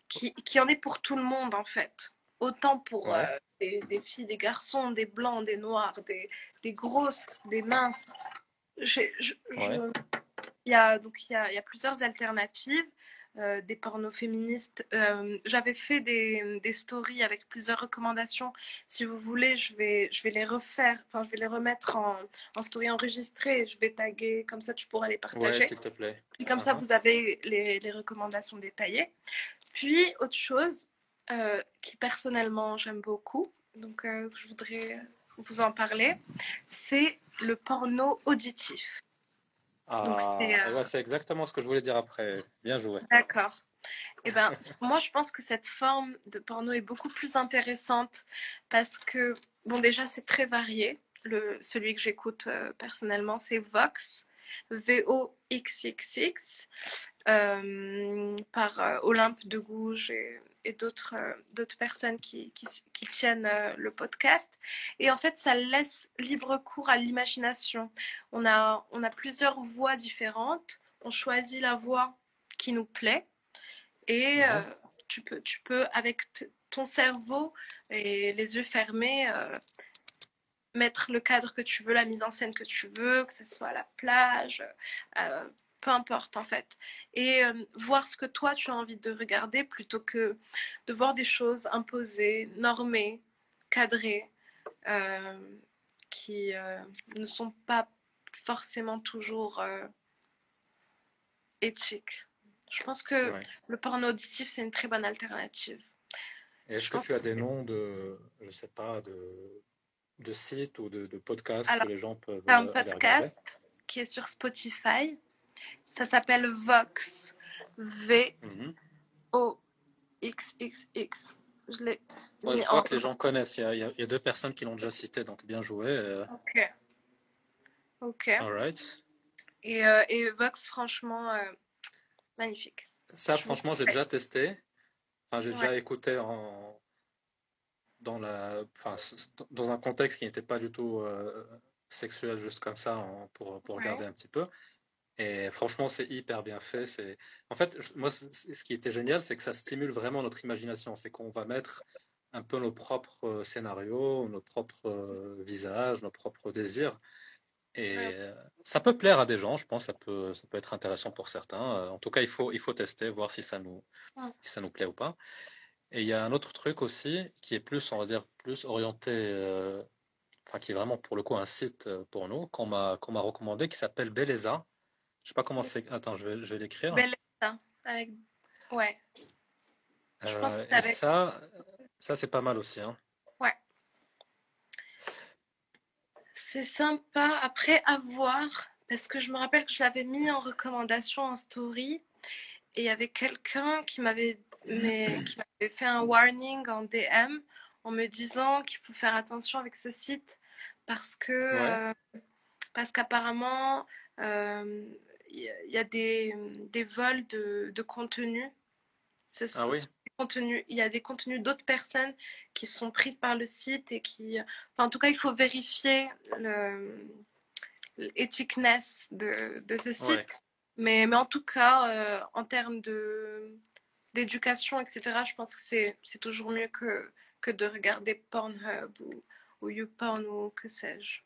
qui, qui en ait pour tout le monde en fait. Autant pour Ouais. euh, des, des filles, des garçons, des blancs, des noirs, des, des grosses, des minces. J'ai- je- je- Ouais. Il y a, donc il y a, il y a plusieurs alternatives, euh, des pornos féministes. Euh, J'avais fait des, des stories avec plusieurs recommandations. Si vous voulez, je vais, je vais les refaire, enfin je vais les remettre en, en story enregistrée. Je vais taguer, comme ça tu pourras les Ouais, partager. s'il te plaît. Puis comme ça, Mhm. vous avez les, les recommandations détaillées. Puis, autre chose euh, qui personnellement j'aime beaucoup, donc je voudrais vous en parler, c'est le porno auditif. Ah, c'est, euh, ouais, c'est exactement ce que je voulais dire après. Bien joué. D'accord. Eh ben, moi, je pense que cette forme de porno est beaucoup plus intéressante parce que, bon, déjà, c'est très varié. Le, celui que j'écoute euh, personnellement, c'est Vox, V-O-X-X-X, euh, par euh, Olympe de Gouges et, et d'autres euh, d'autres personnes qui, qui, qui tiennent euh, le podcast. Et en fait, ça laisse libre cours à l'imagination. On a, on a plusieurs voix différentes. On choisit la voix qui nous plaît. Et Mhm. euh, tu, peux, tu peux, avec ton cerveau et les yeux fermés, euh, mettre le cadre que tu veux, la mise en scène que tu veux, que ce soit à la plage, euh, peu importe en fait. Et euh, voir ce que toi tu as envie de regarder plutôt que de voir des choses imposées, normées, cadrées, euh, qui euh, ne sont pas forcément toujours éthiques. Je pense que Ouais. le porno auditif, c'est une très bonne alternative. Est-ce que tu as des noms de, je sais pas, de, de sites ou de, de podcasts Alors, que les gens peuvent un aller regarder? podcast qui est sur Spotify. Ça s'appelle Vox. V-O-X-X-X. Mhm. Je Moi, je en- que les gens connaissent. Il y a, il y deux personnes qui l'ont déjà cité, donc bien joué. euh, Ok. Ok. all right. Et, euh, et Vox, franchement, euh, magnifique. Ça, Je franchement, j'ai déjà testé. Enfin, j'ai déjà Ouais. écouté en, dans la, enfin, dans un contexte qui n'était pas du tout euh, sexuel, juste comme ça, en- pour, pour Ouais. regarder un petit peu. Et franchement, c'est hyper bien fait. C'est, en fait, moi, ce qui était génial, c'est que ça stimule vraiment notre imagination. C'est qu'on va mettre un peu nos propres euh, scénarios, nos propres euh, visages, nos propres désirs. Et Ouais. ça peut plaire à des gens, je pense, ça peut, ça peut être intéressant pour certains. En tout cas, il faut, il faut tester, voir si ça nous, si ça nous plaît ou pas. Et il y a un autre truc aussi qui est plus, on va dire, plus orienté, euh, enfin qui est vraiment pour le coup un site pour nous, qu'on m'a qu'on m'a recommandé, qui s'appelle Beleza. Je sais pas comment c'est. Attends, je vais, je vais l'écrire. Beleza, avec... Ouais. Je pense que et ça, ça c'est pas mal aussi. Hein. Ouais. C'est sympa. Après, à voir, parce que je me rappelle que je l'avais mis en recommandation en story. Et il y avait quelqu'un qui m'avait fait un warning en DM en me disant qu'il faut faire attention avec ce site parce que euh, parce qu'apparemment euh, il y, a des, des vols de, de contenu. Ah oui. il y a des contenus d'autres personnes qui sont prises par le site et qui. Enfin, en tout cas, il faut vérifier l'éthiqueness de, de ce site. Mais, mais en tout cas, euh, en termes d'éducation, etc., je pense que c'est, c'est toujours mieux que, que de regarder Pornhub ou, ou YouPorn ou que sais-je.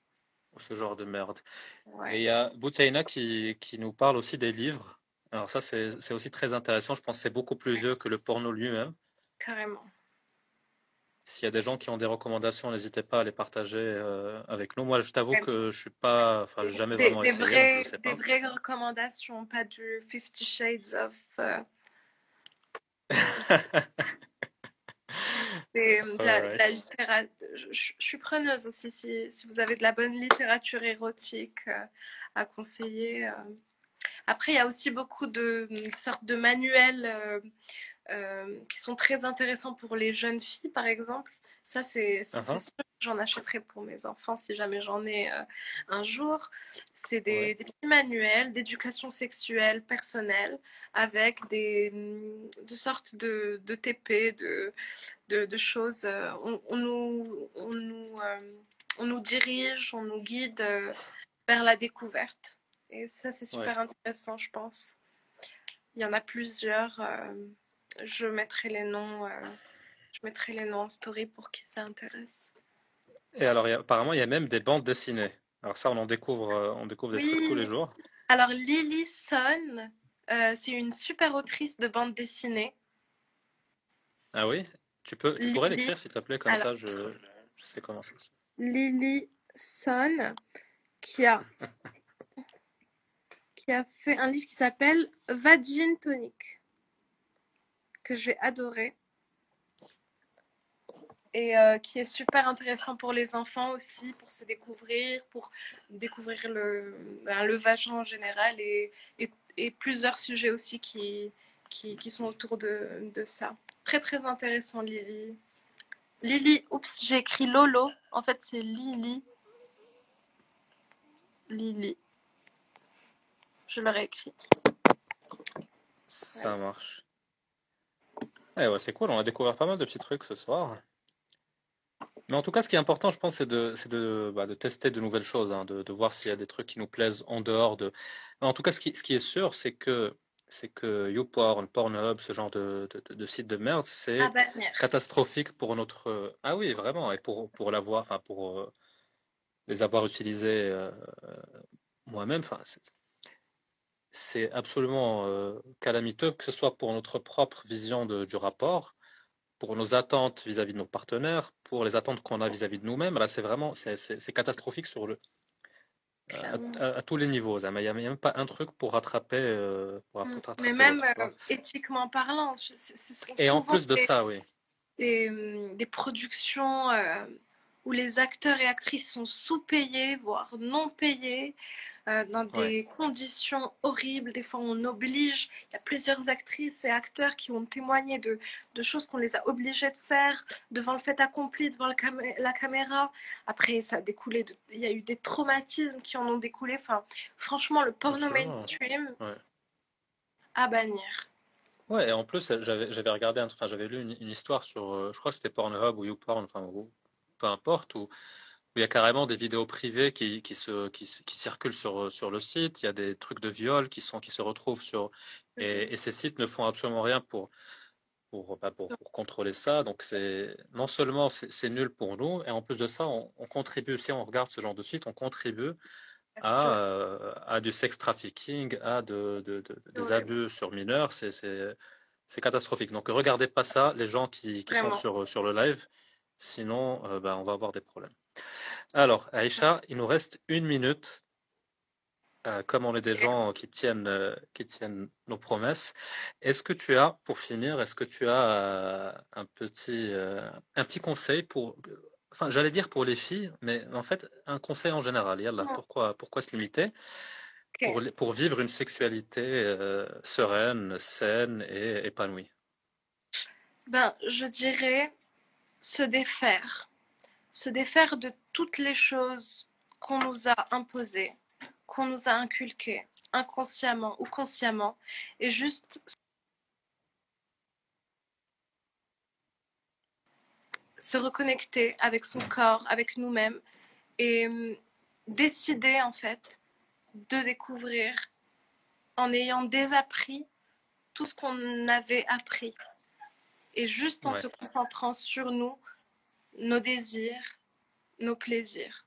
Ce genre de merde. Et il y a Boutaina qui, qui nous parle aussi des livres. Alors ça, c'est, aussi très intéressant. Je pense que c'est beaucoup plus vieux que le porno lui-même. Carrément. S'il y a des gens qui ont des recommandations, n'hésitez pas à les partager euh, avec nous. Moi, je t'avoue que je suis pas, enfin, jamais vraiment des, essayé. Des vraies recommandations, pas du Fifty Shades of. Euh, la, littérature. Je, suis preneuse aussi si, si, vous avez de la bonne littérature érotique euh, à conseiller. Après, il y a aussi beaucoup de, de sortes de manuels euh, qui sont très intéressants pour les jeunes filles, par exemple. Ça, c'est sûr que j'en achèterai pour mes enfants si jamais j'en ai euh, un jour. C'est des, petits manuels d'éducation sexuelle personnelle avec des, mm, de sortes de, de TP, de, de, choses. Euh, on, nous, on, nous, on nous dirige, on nous guide vers la découverte. Et ça, c'est super intéressant, je pense. Il y en a plusieurs je mettrai les noms, euh, je mettrai les noms en story pour qui ça intéresse. Et alors, apparemment, il y a même des bandes dessinées. Alors ça, on en découvre, euh, on découvre des trucs tous les jours. Alors Lily Son, euh, c'est une super autrice de bande dessinée. Ah oui? Tu peux, tu pourrais l'écrire s'il te plaît, comme ça, je, je, sais comment c'est. Lily Son, qui a qui a fait un livre qui s'appelle Vagin Tonic que j'ai adoré et euh, qui est super intéressant pour les enfants aussi, pour se découvrir, pour découvrir le, ben, le vagin en général et, et, plusieurs sujets aussi qui, qui, sont autour de, de, ça. Très très intéressant Lily. Lily, oups, j'ai écrit Lolo, en fait c'est Lily. Lily. Je l'aurais écrit. Ça marche. Eh c'est cool, on a découvert pas mal de petits trucs ce soir. Mais en tout cas, ce qui est important, je pense, c'est de, de, bah, de, tester de nouvelles choses, hein, de, de, voir s'il y a des trucs qui nous plaisent en dehors de. en tout cas, ce qui, ce qui est sûr, c'est que c'est que YouPorn, Pornhub, ce genre de, de, sites de merde, c'est ah, bah, catastrophique pour notre. Ah oui, vraiment, et pour, pour l'avoir, enfin pour euh, les avoir utilisés euh, moi-même, enfin, c'est absolument euh, calamiteux, que ce soit pour notre propre vision du rapport, pour nos attentes vis-à-vis de nos partenaires, pour les attentes qu'on a vis-à-vis de nous-mêmes. Là, c'est vraiment c'est catastrophique sur le, euh, à, tous les niveaux. Il n'y a, même pas un truc pour rattraper. Euh, mmh. Mais même éthiquement parlant, et en plus de ça, oui. Des, des productions où les acteurs et actrices sont sous-payés, voire non payés, euh, dans des conditions horribles. Des fois, on oblige. Il y a plusieurs actrices et acteurs qui ont témoigné de, de choses qu'on les a obligés de faire devant le fait accompli, devant la caméra. Après, ça a découlé. Il y a eu des traumatismes qui en ont découlé. Enfin, franchement, le porno mainstream à bannir. Ouais, et en plus, j'avais regardé, enfin, j'avais lu une, histoire sur, euh, je crois que c'était Pornhub ou YouPorn, enfin, peu importe, où il y a carrément des vidéos privées qui, qui, se, qui, qui, circulent sur, sur le site. Il y a des trucs de viol qui, sont, qui se retrouvent sur. Et, mhm. et ces sites ne font absolument rien pour, pour, bah, pour, pour, contrôler ça. Donc, c'est non seulement c'est nul pour nous, et en plus de ça, on, contribue, si on regarde ce genre de site, on contribue à, euh, à du sex trafficking, à de, de, des abus sur mineurs. C'est catastrophique. Donc, regardez pas ça, les gens qui, qui sont sur le live. Sinon, euh, bah, on va avoir des problèmes. Alors, Aïcha, il nous reste une minute. Euh, comme on est des gens qui tiennent, euh, qui tiennent nos promesses, est-ce que tu as, pour finir, est-ce que tu as euh, un petit, un petit conseil pour, enfin, j'allais dire pour les filles, mais en fait, un conseil en général. Pourquoi, pourquoi se limiter? Pour, vivre une sexualité sereine, saine et épanouie. Ben, je dirais se défaire. Se défaire de toutes les choses qu'on nous a imposées, qu'on nous a inculquées, inconsciemment ou consciemment, et juste se reconnecter avec son corps, avec nous-mêmes, et hum, décider en fait de découvrir en ayant désappris tout ce qu'on avait appris. Et juste en Ouais. se concentrant sur nous, nos désirs, nos plaisirs.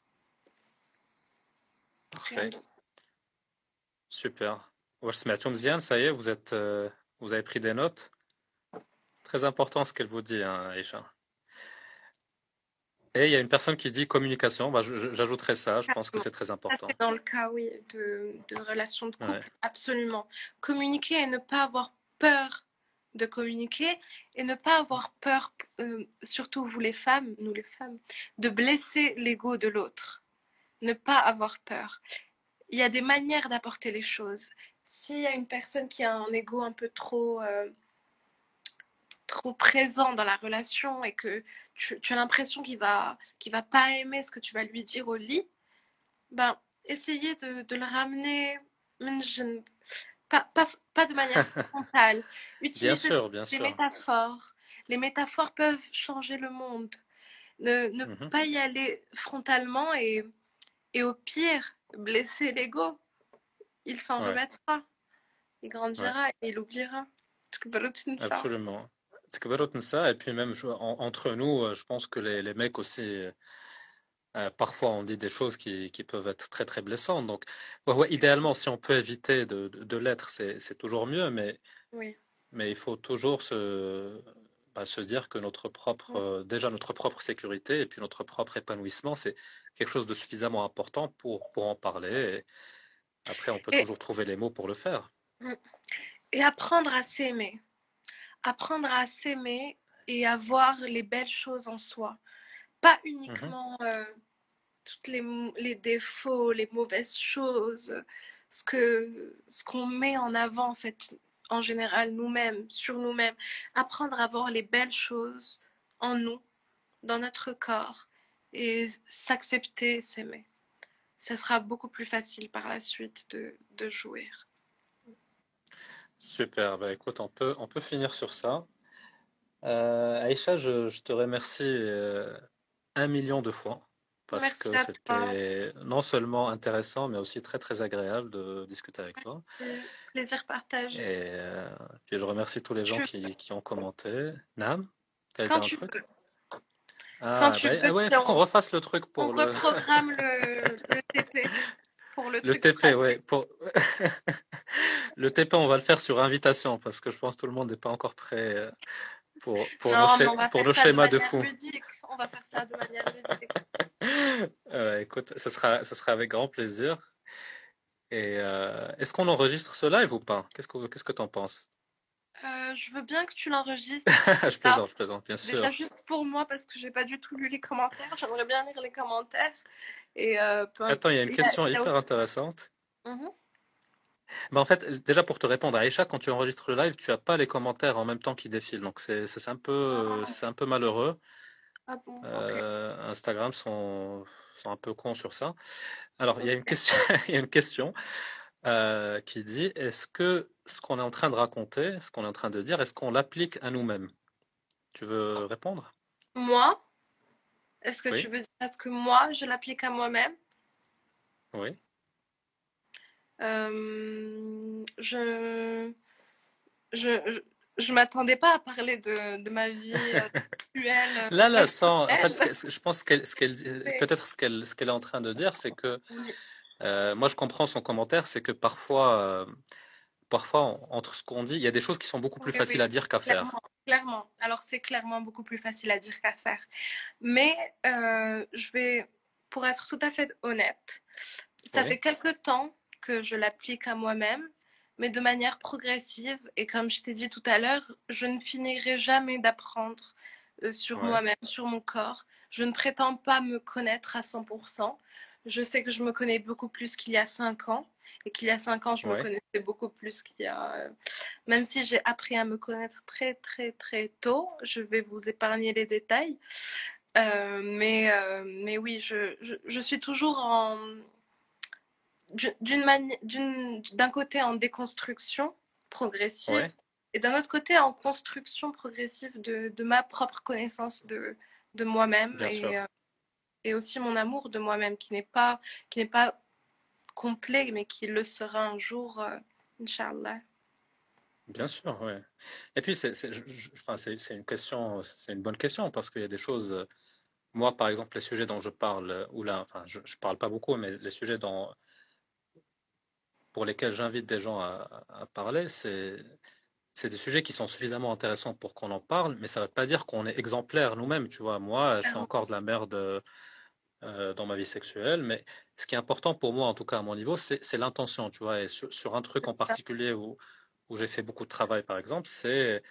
Parfait. Super. ça y est, vous, êtes, euh, vous avez pris des notes. Très important ce qu'elle vous dit, hein, Et il y a une personne qui dit communication. Bah, J'ajouterai ça, je pense que c'est très important. Dans le cas, oui, de, relations de couple, absolument. Communiquer et ne pas avoir peur de communiquer et ne pas avoir peur, euh, surtout vous les femmes, nous les femmes, de blesser l'ego de l'autre. Ne pas avoir peur. Il y a des manières d'apporter les choses. S'il y a une personne qui a un ego un peu trop, euh, trop présent dans la relation et que tu, as l'impression qu'il va, qu'il va pas aimer ce que tu vas lui dire au lit, ben essayez de le ramener pas, pas, de manière frontale. Utilisez bien sûr, bien sûr. métaphores. Les métaphores peuvent changer le monde. Ne, mmh pas y aller frontalement et, et au pire, blesser l'ego. Il s'en remettra. Il grandira et il oubliera. Absolument. Et puis même entre nous, euh, je pense que les mecs aussi euh, euh, parfois on dit des choses qui, qui peuvent être très très blessantes. Donc, ouais, ouais, idéalement, si on peut éviter de, de, de l'être, c'est, toujours mieux. Mais Oui. Mais il faut toujours se, bah, se dire que notre propre, euh, déjà notre propre sécurité et puis notre propre épanouissement, c'est quelque chose de suffisamment important pour, pour en parler. Et après, on peut Et- toujours trouver les mots pour le faire. Et apprendre à s'aimer. Apprendre à s'aimer et à voir les belles choses en soi. Pas uniquement euh, toutes les, défauts, les mauvaises choses, ce que ce qu'on met en avant en fait en général nous-mêmes, sur nous-mêmes. Apprendre à voir les belles choses en nous, dans notre corps et s'accepter, s'aimer. Ça sera beaucoup plus facile par la suite de, de jouir. Super. Bah, écoute, on peut, on peut finir sur ça. Euh, Aïcha, je, je te remercie euh, un million de fois parce Merci que c'était non seulement intéressant, mais aussi très très agréable de discuter avec toi. Plaisir partagé. Et euh, puis je remercie tous les gens Tu- qui, qui ont commenté. Nam, Quand dire un tu truc? Ah, tu bah, ah ouais, puis faut qu'on on- refasse le truc pour On le, reprogramme le, le TP pour le, TP, pratique. ouais. Pour... Le TP, on va le faire sur invitation parce que je pense que tout le monde n'est pas encore prêt euh, pour, pour non, nos, pour nos schémas de fou. ludique. On va faire ça de manière ludique. Euh, écoute, ce sera, ce sera avec grand plaisir. Et euh, est-ce qu'on enregistre ce live ou pas? Qu'est-ce que, qu'est-ce que t'en penses? Euh, je veux bien que tu l'enregistres. Je plaisante, je plaisante, bien sûr. Déjà juste pour moi parce que j'ai pas du tout lu les commentaires. J'aimerais bien lire les commentaires. Et euh, Attends, il y a une question a hyper intéressante. Bah en fait, déjà pour te répondre, Aïcha, quand tu enregistres le live, tu as pas les commentaires en même temps qui défilent. Donc c'est un peu, Ah. c'est un peu malheureux. Ah bon. Euh, Instagram sont, sont un peu cons sur ça. Alors, il y a une question, il y a une question euh, qui dit, est-ce que ce qu'on est en train de raconter, ce qu'on est en train de dire, est-ce qu'on l'applique à nous-mêmes? Tu veux répondre? Moi, est-ce que Oui. tu veux dire est-ce que moi je l'applique à moi-même? Oui. Euh, je je, je, m'attendais pas à parler de, de ma vie euh, sexuelle. Là, là, sans, en fait, ce que- je pense qu'elle, ce qu'elle, peut-être ce qu'elle, ce qu'elle est en train de dire, c'est que. Euh, moi, je comprends son commentaire, c'est que parfois, euh, parfois, entre ce qu'on dit, il y a des choses qui sont beaucoup plus faciles à dire qu'à faire. Clairement. Alors, c'est clairement beaucoup plus facile à dire qu'à faire. Mais euh, je vais, pour être tout à fait honnête, ça fait quelque temps que je l'applique à moi-même, mais de manière progressive. Et comme je t'ai dit tout à l'heure, je ne finirai jamais d'apprendre euh, sur moi-même, sur mon corps. Je ne prétends pas me connaître à 100%. Je sais que je me connais beaucoup plus qu'il y a cinq ans et qu'il y a cinq ans, je me connaissais beaucoup plus qu'il y a. Euh, même si j'ai appris à me connaître très, très, très tôt, je vais vous épargner les détails. Euh, mais, euh, mais oui, je, je, suis toujours en. D'un côté en déconstruction progressive et d'un autre côté en construction progressive de, de ma propre connaissance de, de moi-même et, et aussi mon amour de moi-même qui n'est pas, qui n'est pas complet, mais qui le sera un jour, euh. Bien sûr, oui. Et puis, c'est une question, c'est une bonne question parce qu'il y a des choses. Euh, moi, par exemple, les sujets dont je parle, euh, ou là, enfin, je, ne parle pas beaucoup, mais les sujets dont, pour lesquels j'invite des gens à, à parler, c'est c'est des sujets qui sont suffisamment intéressants pour qu'on en parle, mais ça ne veut pas dire qu'on est exemplaire nous-mêmes. Tu vois, moi, je suis encore de la merde euh, dans ma vie sexuelle, mais ce qui est important pour moi, en tout cas à mon niveau, c'est l'intention, tu vois. Et sur, un truc en particulier où, où j'ai fait beaucoup de travail, par exemple, c'est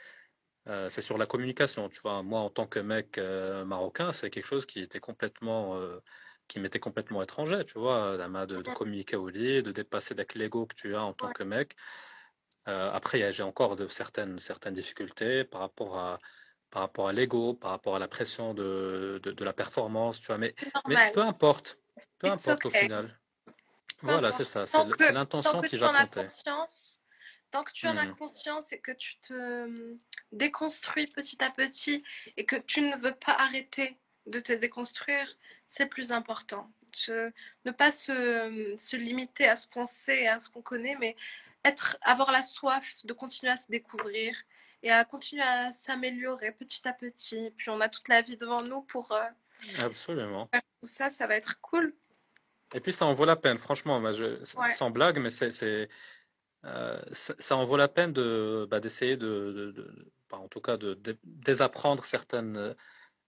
euh, c'est sur la communication, tu vois. Moi, en tant que mec euh, marocain, c'est quelque chose qui était complètement, qui m'était complètement étranger, tu vois, de, de, de communiquer au lit, de dépasser avec l'ego que tu as en tant que mec. après, j'ai encore de certaines, certaines difficultés par rapport à par rapport à l'ego, par rapport à la pression de, de, la performance, tu vois. Mais, mais peu importe, peu importe au final. voilà, c'est ça, c'est l'intention qui va compter. tant que tu en as hmm. conscience et que tu te hum, déconstruis petit à petit et que tu ne veux pas arrêter de te déconstruire, c'est le plus important. ne pas se, se limiter à ce qu'on sait, à ce qu'on connaît, mais être, avoir la soif de continuer à se découvrir, et à continuer à s'améliorer petit à petit. puis on a toute la vie devant nous pour euh, Absolument. faire tout ça, ça va être cool. Et puis ça en vaut la peine, franchement, je, sans blague, mais c'est, euh, ça, en vaut la peine de, bah, d'essayer de, de, en tout cas, de, désapprendre certaines,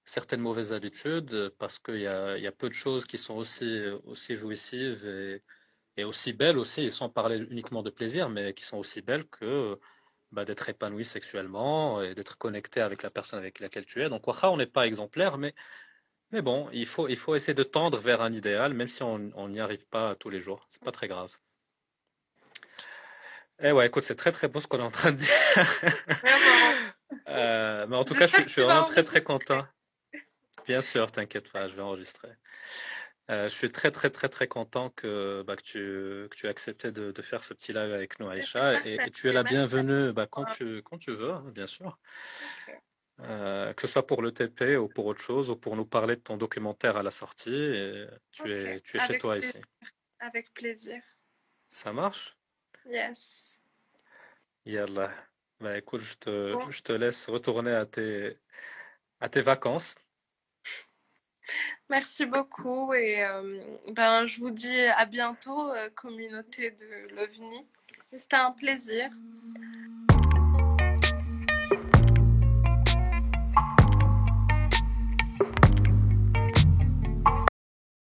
certaines mauvaises habitudes, parce qu'il y a, y a peu de choses qui sont aussi, aussi jouissives et, et aussi belles aussi, sans parler uniquement de plaisir, mais qui sont aussi belles que bah, d'être épanoui sexuellement et d'être connecté avec la personne avec laquelle tu es. Donc, on n'est pas exemplaire, mais, mais bon, il faut, il faut essayer de tendre vers un idéal, même si on n'y arrive pas tous les jours. C'est pas très grave. Eh ouais, écoute, c'est très très beau ce qu'on est en train de dire. Euh, mais en tout cas, je, je suis vraiment très très content. Bien sûr, t'inquiète pas, je vais enregistrer. Euh, je suis très très très très content que, bah, que, tu, que tu aies accepté de, de, faire ce petit live avec nous, Aïcha. Et, tu es la bienvenue bah, quand, tu, quand tu veux, hein, bien sûr. Euh, que ce soit pour le TP ou pour autre chose, ou pour nous parler de ton documentaire à la sortie. Et tu, es, tu es chez toi ici. Avec plaisir. Ça marche? Yes. Yallah. Bah, écoute, je te, je te laisse retourner à tes, à tes vacances. Merci beaucoup et euh, ben, je vous dis à bientôt, euh, communauté de l'OVNI. C'était un plaisir.